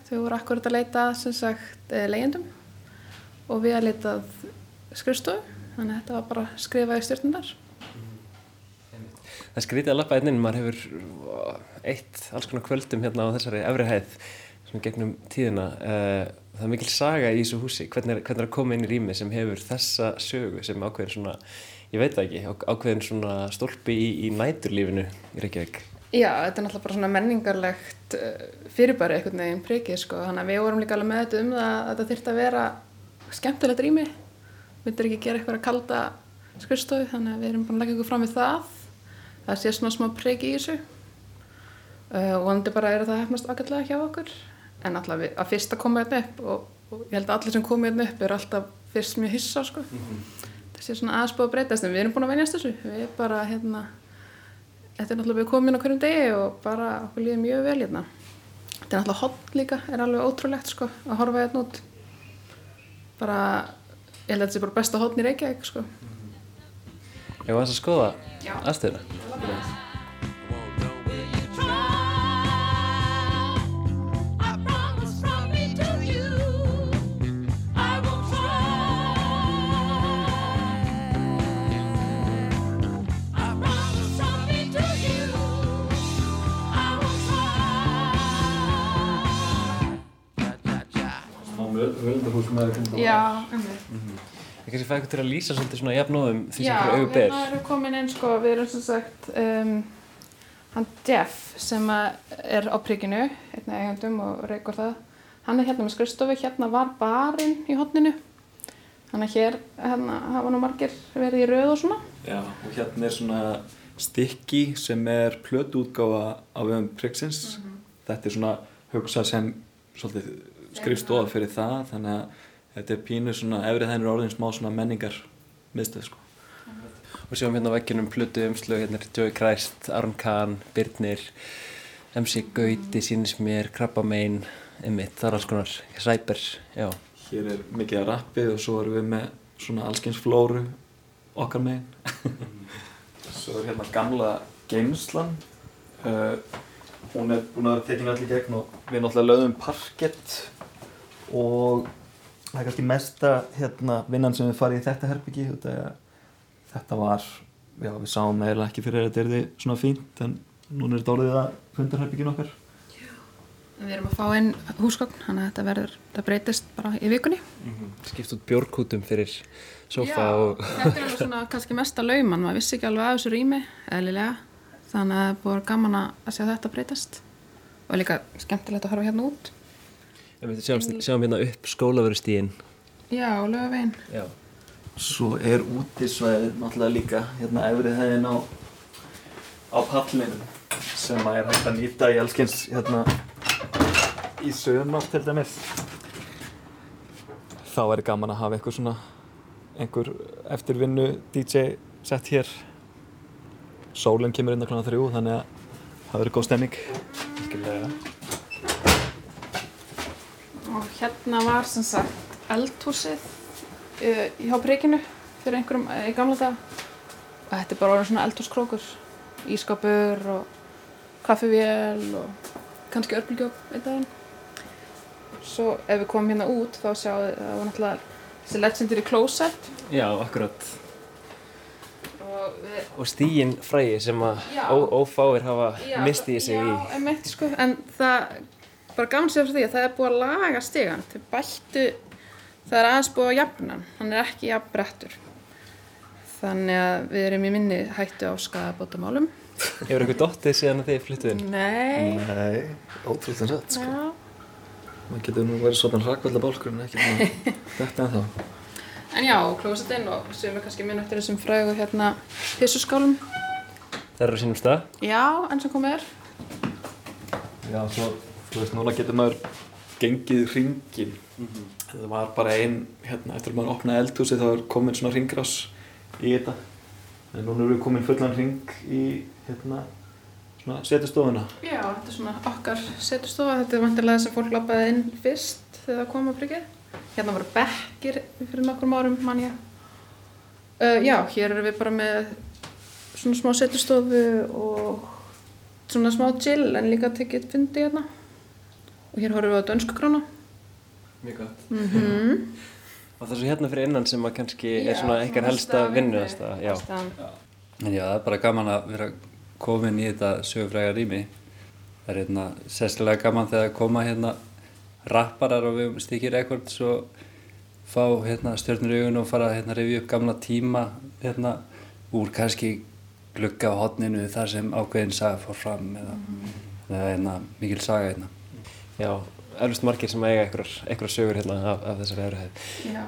Þau voru akkurat að leita sem sagt eh, leyendum og við að leita að skrifstofu. Þannig að þetta var bara skrifað í stjórnundar. Það skrítið að lappa einnig, maður hefur eitt alls konar kvöldum hérna á þessari efri hæð svona gegnum tíðina. Eh, Það er mikil saga í þessu húsi. Hvernig er, hvernig er að koma inn í rými sem hefur þessa sögu sem ákveðin svona, ég veit ekki, ákveðin svona stólpi í, í næturlífinu í Reykjavík. Já, þetta er náttúrulega bara svona menningarlegt eh, fyrirbæri einhvern veginn prikið sko. Þannig að við vorum líka alveg með þetta um það að þetta þyrfti að vera skemmtilegt rými. Myndir ekki gera eitthvað að kalda skrifstofu þannig að við erum búin að leggja ykkur fram við það. Það sé svona smá prikið í þessu. Uh, og vonandi bara er það hefnast ágætlega hjá okkur. En alltaf að fyrst að koma hérna upp og, og ég held að allir sem koma hérna upp er alltaf fyrst mjög hissa sko. Það sé svona aðeins búið að breytast en við erum búin að venjast þessu. Við erum bara hérna Þetta er náttúrulega inn á hverjum degi og bara okkur líður mjög vel hérna. Þetta er náttúrulega hot líka, er alveg ótrúlegt sko að horfa hérna út. Bara, ég held að þetta sé bara besta hotn í Reykjavík sko. Ég var að skoða aðstöðuna. Try. Smá völundahús með þetta. Já, umveg. Ég kannski fæði ykkur til að lýsa svolítið svona jafnóðum því sem Já, fyrir auðu ber. hérna erum við komin inn sko, við erum sem sagt um, hann Jeff sem er á prikinu, einn af eigendum og reykur það. Hann er hérna með skrifstofu, hérna var barinn í hotninu. Þannig að hér hérna, hafa nú margir verið í röð og svona. Já, og hérna er svona stykki sem er plötuútgáfa á vegum Prigsins. Þetta er svona hugsað sem svolítið skrifstofa fyrir það, þannig að þetta er pínu svona, efrið þennur orðin smá svona menningar miðstöð, sko. Og sjáum hérna á vegginum plötu umslög, hérna er Joey Christ, Aron Kahn, Birnir, MC Gauti, Sýnis mér, Krabbamein, Emmitt, það er alls konar, Sæber, já. Hér er mikið að rappið og svo erum við með svona allskyns flóru okkar megin. svo er hérna gamla geimslan. Uh, hún er búin að vera tekin allir gegn og við náttúrulega lögðum parkett og það er kannski mesta hérna, vinnan sem við farið í þetta herbyggi út af að þetta var já, við sáum eiginlega ekki fyrir að þetta er því svona fínt en núna er þetta orðið að fundarherbyggin okkar Við erum að fá inn húsgögn, þannig að þetta verður, það breytist bara í vikunni. Skipt út bjórkútum fyrir sofa Já, og... þetta er alveg svona kannski mesta lauman, maður vissi ekki alveg af þessu rými, eðlilega. Þannig að það er búið gaman að sjá þetta breytast. Og líka skemmtilegt að horfa hérna út. Sjáum, sjáum hérna upp skólaverustíðin. Já, lögavegin. Já. Svo er útisvæðið náttúrulega líka hérna efrið hæðin á á pallinum sem að er hægt að nýta í allskins hérna í sögumar til dæmis þá er gaman að hafa eitthvað svona einhver eftirvinnu DJ sett hér sólinn kemur inn að klana þrjú þannig að það verður góð stemning Skillega. Og hérna var sem sagt eldhúsið uh, hjá prikinu fyrir einhverjum uh, í gamla dag. Og þetta er bara orðin svona eldhúskrókur. Ískapur og kaffivél og kannski örbulgjóp einn daginn. Svo ef við komum hérna út þá sjáum við það var náttúrulega þessi legendary closet. Já, akkurat. Og Og stígin frægi sem að Já. ófáir hafa Já, mistið sig í. Já, einmitt, sko, en það bara gaman sér frá því að það er búið að laga stigan þau bættu, það er aðeins búið að jafna hann, er ekki jafn brettur. Þannig að við erum í minni hættu á skadabótamálum Hefur eitthvað dottið síðan að þið flyttuð inn? Nei, Nei, ótrúlega rætt sko. já, maður getur nú verið svona hrakvölda bálkur en ekki þetta en þá en já, klósetinn og sem er kannski minn eftir þessum frægu hérna pissuskálum, Það eru á sínum stað. já, enn sem komið er. Já, svo, þú veist, núna getur maður gengið hringin. Það var bara ein, hérna, eftir að maður opnaði eldhúsið þá er komin svona hringrás í þetta. En núna erum við komin fullan hring í, hérna, svona setustofuna. Já, þetta er svona okkar setustofa, þetta er vantilega sem fólk lappaði inn fyrst þegar það kom að prikið. Hérna voru bekkir fyrir nokkrum árum, mann ég. Uh, já, hér erum við bara með svona smá setustofu og svona smá chill en líka tekið fundi hérna. Og hér horfum við á dönsku krána. Mjög gott. Mm Og það er svo hérna fyrir innan sem að kannski er Já, ykkar svona helsta helsta vinnuðasta. Já. En já, það er bara gaman að vera komin í þetta sögufræga rými. Það er hérna sérstilega gaman þegar koma hérna rapparar og við stikir rekords og fá hérna stjörnur í augun og fara hérna að rifja upp gamla tíma hérna úr kannski glugga á hotninu þar sem ákveðin saga fór fram eða það er hérna mikil saga hérna. Já, eflust margir sem eiga einhverjar sögur hérna af, af þessari. Já.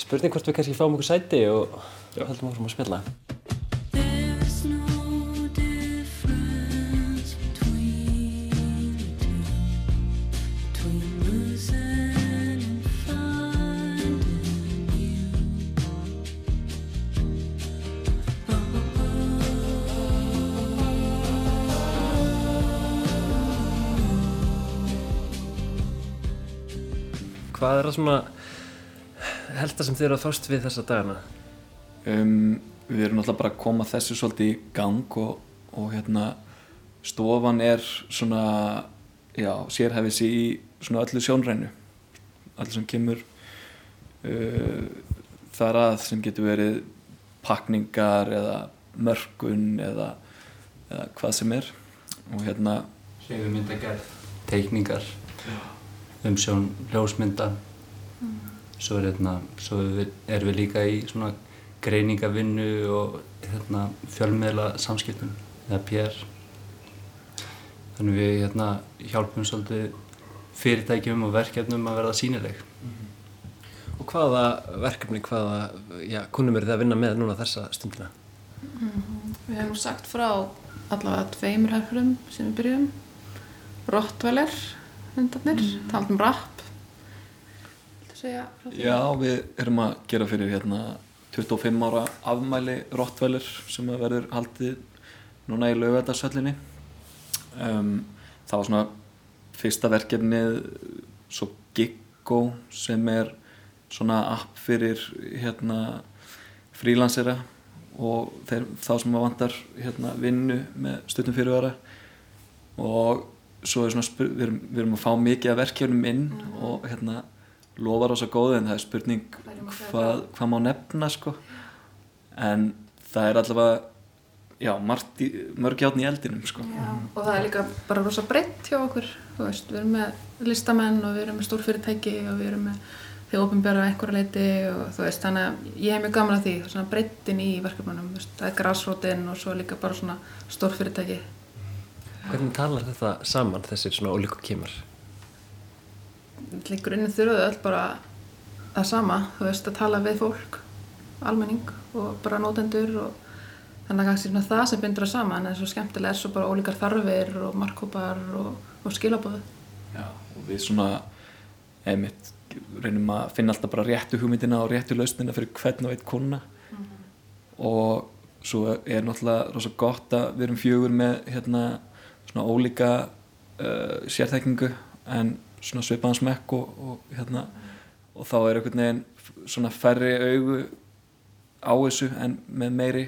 Spurning hvort við kannski fáum okkur sæti og höldum áfram að spilla. Er það svona helsta sem þið eru að fást við þessa dagana? Um, við erum náttúrulega bara að koma þessu svolítið í gang og, og hérna stofan er svona, já, sérhæfið sér í svona öllu sjónrænu. Allt sem kemur uh, þar að sem getur verið pakningar eða mörkun eða, eða hvað sem er. Og hérna, Hreyfimyndagerð, teikningar, umsjón ljósmynda. Svo, er, hérna, svo er- við líka í svona greiningavinnu og hérna, fjölmiðla samskiptum eða PR. Þannig við hérna, hjálpum svolítið fyrirtækjum og verkefnum að verða sínileg. Og hvaða verkefni, hvaða já, kunnum eru þið að vinna með núna þessa stundina? Við hefum sagt frá allavega tveimur herflum sem við byrjum. Rottweiler hundarnir, mm. talað um rapp. Segja? Já, við erum að gera fyrir hérna 25 ára afmæli Rottweiler sem verður haldið núna í laugadagsöllinni. Um, það var svona fyrsta verkefnið svo Giggo sem er svona app fyrir hérna frílansera og þeir, þá sem að vantar hérna vinnu með stuttum fyrirvara og svo er svona við, erum, við erum að fá mikið af verkefnum inn og hérna lofa rosa góðu en það er spurning hvað, hvað má nefna sko. En það er allavega já, margt í, mörg játn í eldinum sko. Já, og það er líka bara rosa breytt hjá okkur þú veist, við erum með listamenn og við erum með stórfyrirtæki og við erum með þau ofinbæra einhverja leiti og þú veist, þannig að ég hef mjög gaman að því svona breyttin í verkefnunum, það er grásrótin og svo líka bara svona stórfyrirtæki. Hvernig talar þetta saman þessir svona ólíku kemur? Í grunninn þurfa þau öll bara það sama, þú veist, að tala við fólk almenning og bara nótendur og þannig að kannski svona það sem bindur það saman en svo skemmtilega er svo bara ólíkar þarfir og markkópar og, og skilabóðu Já, og við svona einmitt reynum að finna alltaf bara réttu hugmyndina og réttu lausnina fyrir hvern og eitt kuna og svo er náttúrulega rosa gott að við erum fjögur með hérna svona ólíka uh, sérþekkingu en svipaðan smekk og, og hérna og þá er einhvern veginn svona færri augu á þessu en með meiri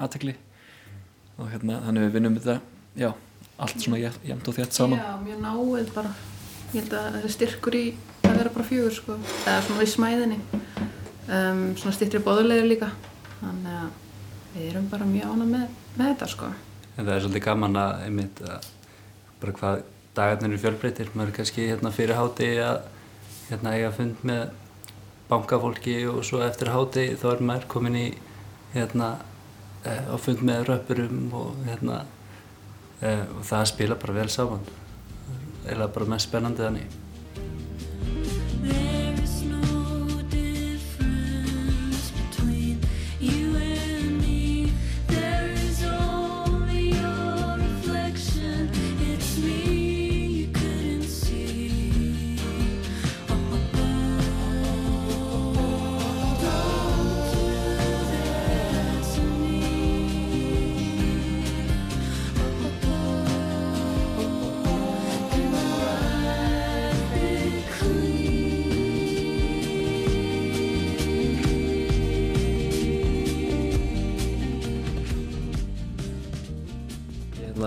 aðtekli og hérna þannig við vinnum þetta já, allt svona jæ- jæmt og þétt saman. Já, mjög náið bara. Ég held að það er styrkur í að vera bara fjögur sko, eða svona í smæðinni um, svona styrkri bóðulegur líka. Þannig að við erum bara mjög ána með, með þetta sko. En það er svolítið gaman að einmitt að bara hvað dagarnir eru fjölbreytir. Maður er kannski hérna fyrir háti að hérna eiga fund með bankafólki og svo eftir háti þá er maður komin í hérna eh, á fund með röppurum og hérna eh, og það spila bara vel saman. Eða bara mest spennandi þannig.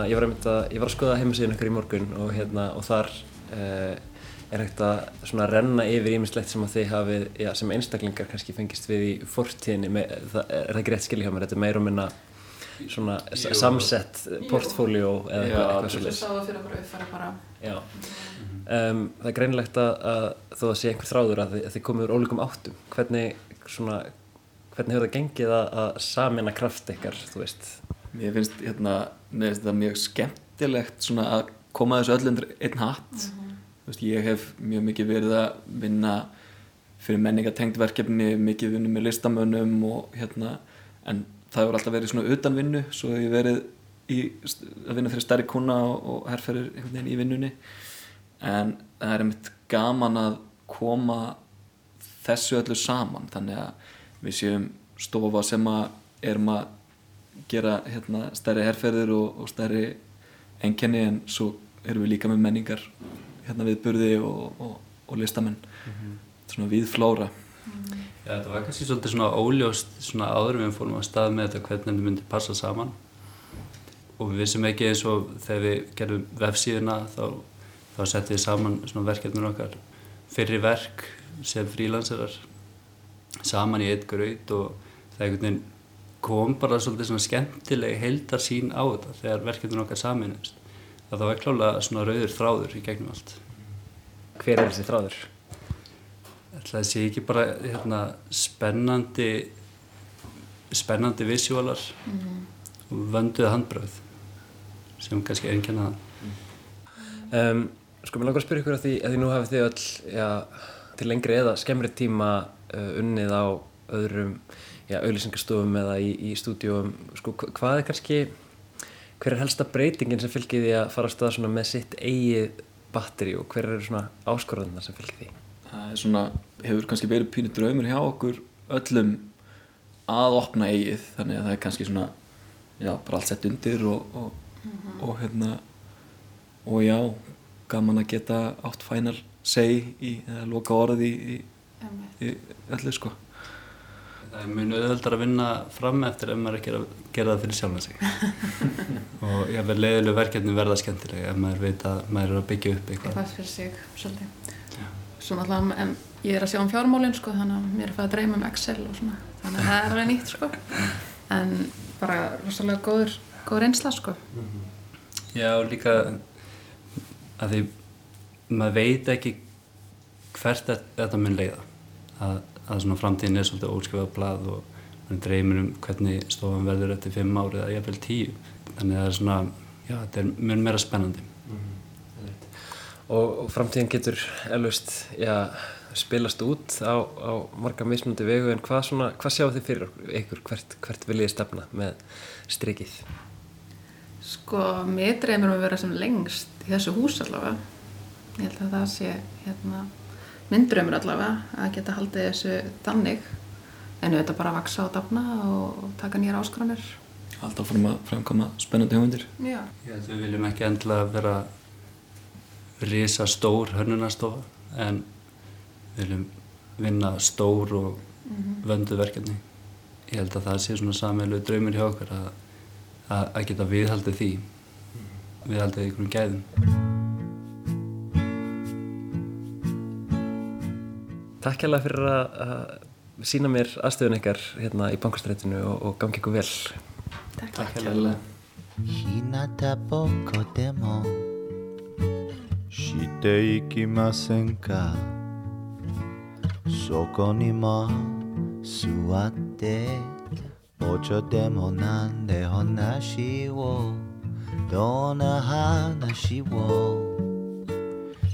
Hérna, ég, var að, ég var að skoða heimasíðun ykkur í morgun og, hérna, og þar uh, er hægt að svona renna yfir ímislegt sem að þið hafið, já, sem einstaklingar kannski fengist við í fortíðinni, með, það, er það ekki rétt skilja hjá mér, þetta er meira og minna svona Jú. samsett portfóljó eða Já, eitthvað, absolutt. svoleiðis. Sáðu fyrir okkur uppfæra bara Já. Um, það er greinilegt að, að þó að sé einhver þráður að þið, þið komið úr ólíkum áttum. Hvernig, svona, hvernig hefur það gengið að, að samina kraft ykkar, þú veist? Mér finnst hérna, mér finnst þetta mjög skemmtilegt svona að koma þessu öll undir einn hatt. Þú veist, ég hef mjög mikið verið að vinna fyrir menningatengt verkefni, mikið vinnu með listamönnum og hérna, en það hefur alltaf verið svona utan vinnu, svo hef ég verið í, að vinna fyrir stærri kuna og, og herrferðir einhvern veginn í vinnunni. En það er einmitt gaman að koma þessu öllu saman, þannig að við séum stofa sem að erum að gera hérna, stærri herrferðir og, og stærri enkenni en svo erum við líka með menningar hérna viðburði og, og, og listamenn. Svona við flóra. Já, þetta var kannski svolítið svona óljóst svona áður við fórum að stað með þetta hvernig þetta myndi passa saman. Og við vissum ekki eins og þegar við gerðum vefsíðuna þá, þá settum við saman svona verkefnur okkar. Fyrri verk sem frílansarar saman í eitt graut og það einhvern veginn kom bara svolítið svona skemmtileg heildar sín á þetta þegar verkefnur okkar saminust það var klálega svona rauður þráður í gegnum allt. Hver er þessi þráður? ætla að sé ekki bara hérna, spennandi spennandi visjólar og vönduð handbröð sem kannski það Um, sko, mér langar að spyrja ykkur að því að því nú hafið þið öll, já, til lengri eða skemmri tíma uh, unnið á öðrum, auðlýsingastofum eða í, í stúdíum, sko, hva- hvað er kannski, hver er helsta breytingin sem fylgir því að fara á stað svona með sitt eigið batteri og hver eru svona áskorðunar sem fylgir því? það er svona, hefur kannski verið pínu draumur hjá okkur öllum að opna eigið þannig að það er kannski svona já, bara allt sett undir og, og, og hérna og já, gaman að geta átt final say í, eða loka orði í, í, í öllu sko það er mjög auðveldar að vinna fram eftir ef maður er að gera það fyrir sjálfan sig. Og ég verð leiðileg verkefni verða skemmtilega ef maður veit að maður er að byggja upp eitthvað. Eitthvað fyrir sig svolítið. Svo náttúrulega en ég er að sjá um fjármálinn sko þannig að mér er fæð að dreyma um Excel og svona. Þannig að það er alveg nýtt sko. En bara rosalega góður góður einsla sko. Já, og líka að því maður veit ekki hvert þetta mun leiða. Að, að svona framtíðin er svolítið óskifað blað og mann dreymir um hvernig stofan verður eftir fimm ári eða jafnvel tíu. Þannig að það er svona, já, þetta er mun meira spennandi. Og, og framtíðin getur elvist já, spilast út á, á marga mismunandi vegu en hvað, svona, hvað sjáu þið fyrir okkur- ykkur hvert, hvert viljið stefna með strikið? sko mér dreymir um að vera sem lengst í þessu hús allavega. Ég held að það sé hérna minn draumur allavega að geta haldið þessu þannig en auðvitað bara að vaksa og dafna og taka nýjar áskranir Alltaf fórum að framkama spennandi hugmyndir. Já. Við viljum ekki endilega vera risa stór hörnunastofa en við viljum vinna stór og Mhm. vöndu verkefni. Ég held að það sé svona sameilu draumur hjá okkur að, að, að geta viðhaldið því, viðhaldið einhverjum gæðum. Takk hjálpa fyrir að sína mér aðstöðun ykkar hérna í bankastrætinu og, og gangi ykkur vel. Takk, Takk hjálpa Hinata boko demo Shite ikimasen ka Soko ni mo suwatte Ocho demo nande honashi wo Dona hanashi wo.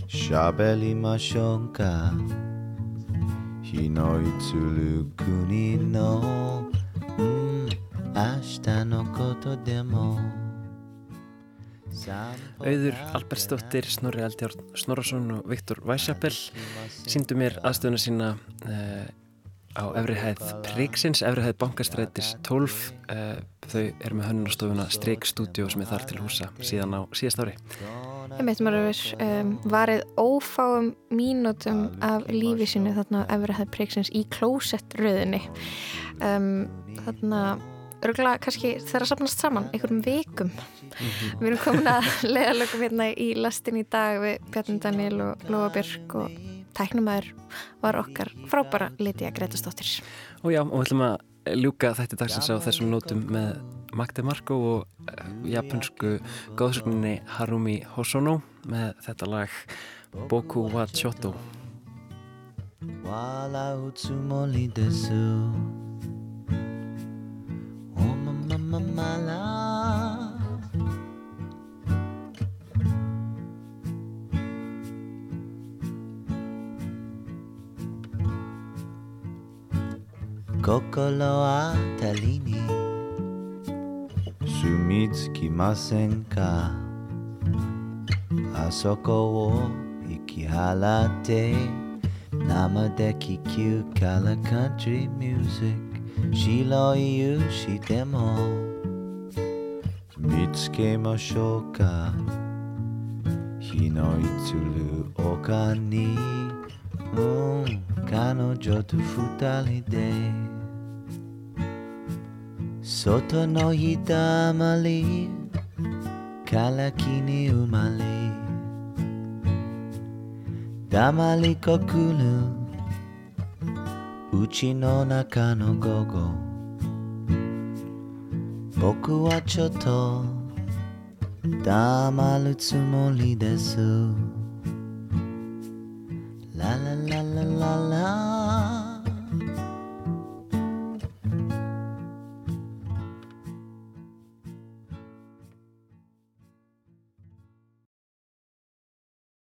Shabelimashonkah 日の移る国の、うん、明日のことでも Auður Albertsdóttir, Snorri Eldjárn Snorrason og Viktor Weissapel síndu mér aðstöðuna sína uh, á efrihæð Prigsins, efrihæð bankastrætis 12 uh, þau eru með hönnunarstofuna Strik Studio sem er þar til húsa síðan á síðast ári. Ég meit maður hefur um, varið ófáum mínútum af lífi sinu þarna efrihæð Prigsins í klósettröðinni um, þarna örgulega kannski þeirra sapnast saman einhverjum vikum. Við erum komin að leiðalögum hérna í lastin í dag við Bjarni Daniel og Lóa Björk og tæknumæður var okkar frábæra Lítiða Gretastóttir. Og já, og við ætlum að ljúka þetta dagsins á þessum nótum með Magde Marko og eh, japansku góðsögninni Harumi Hosono með þetta lag Boku wa Choto. Walao tsumori desu Oma mama mala 心当たりに。住み着きませんか？あそこを引き払って。生で気球からカントリーミュージック白い夕日でも。見つけましょうか？日の移る丘に、うん、彼女と二人で。外の日だまりから木に生まれ黙りこくるうちの中の午後。僕はちょっと黙るつもりです。ララララララ。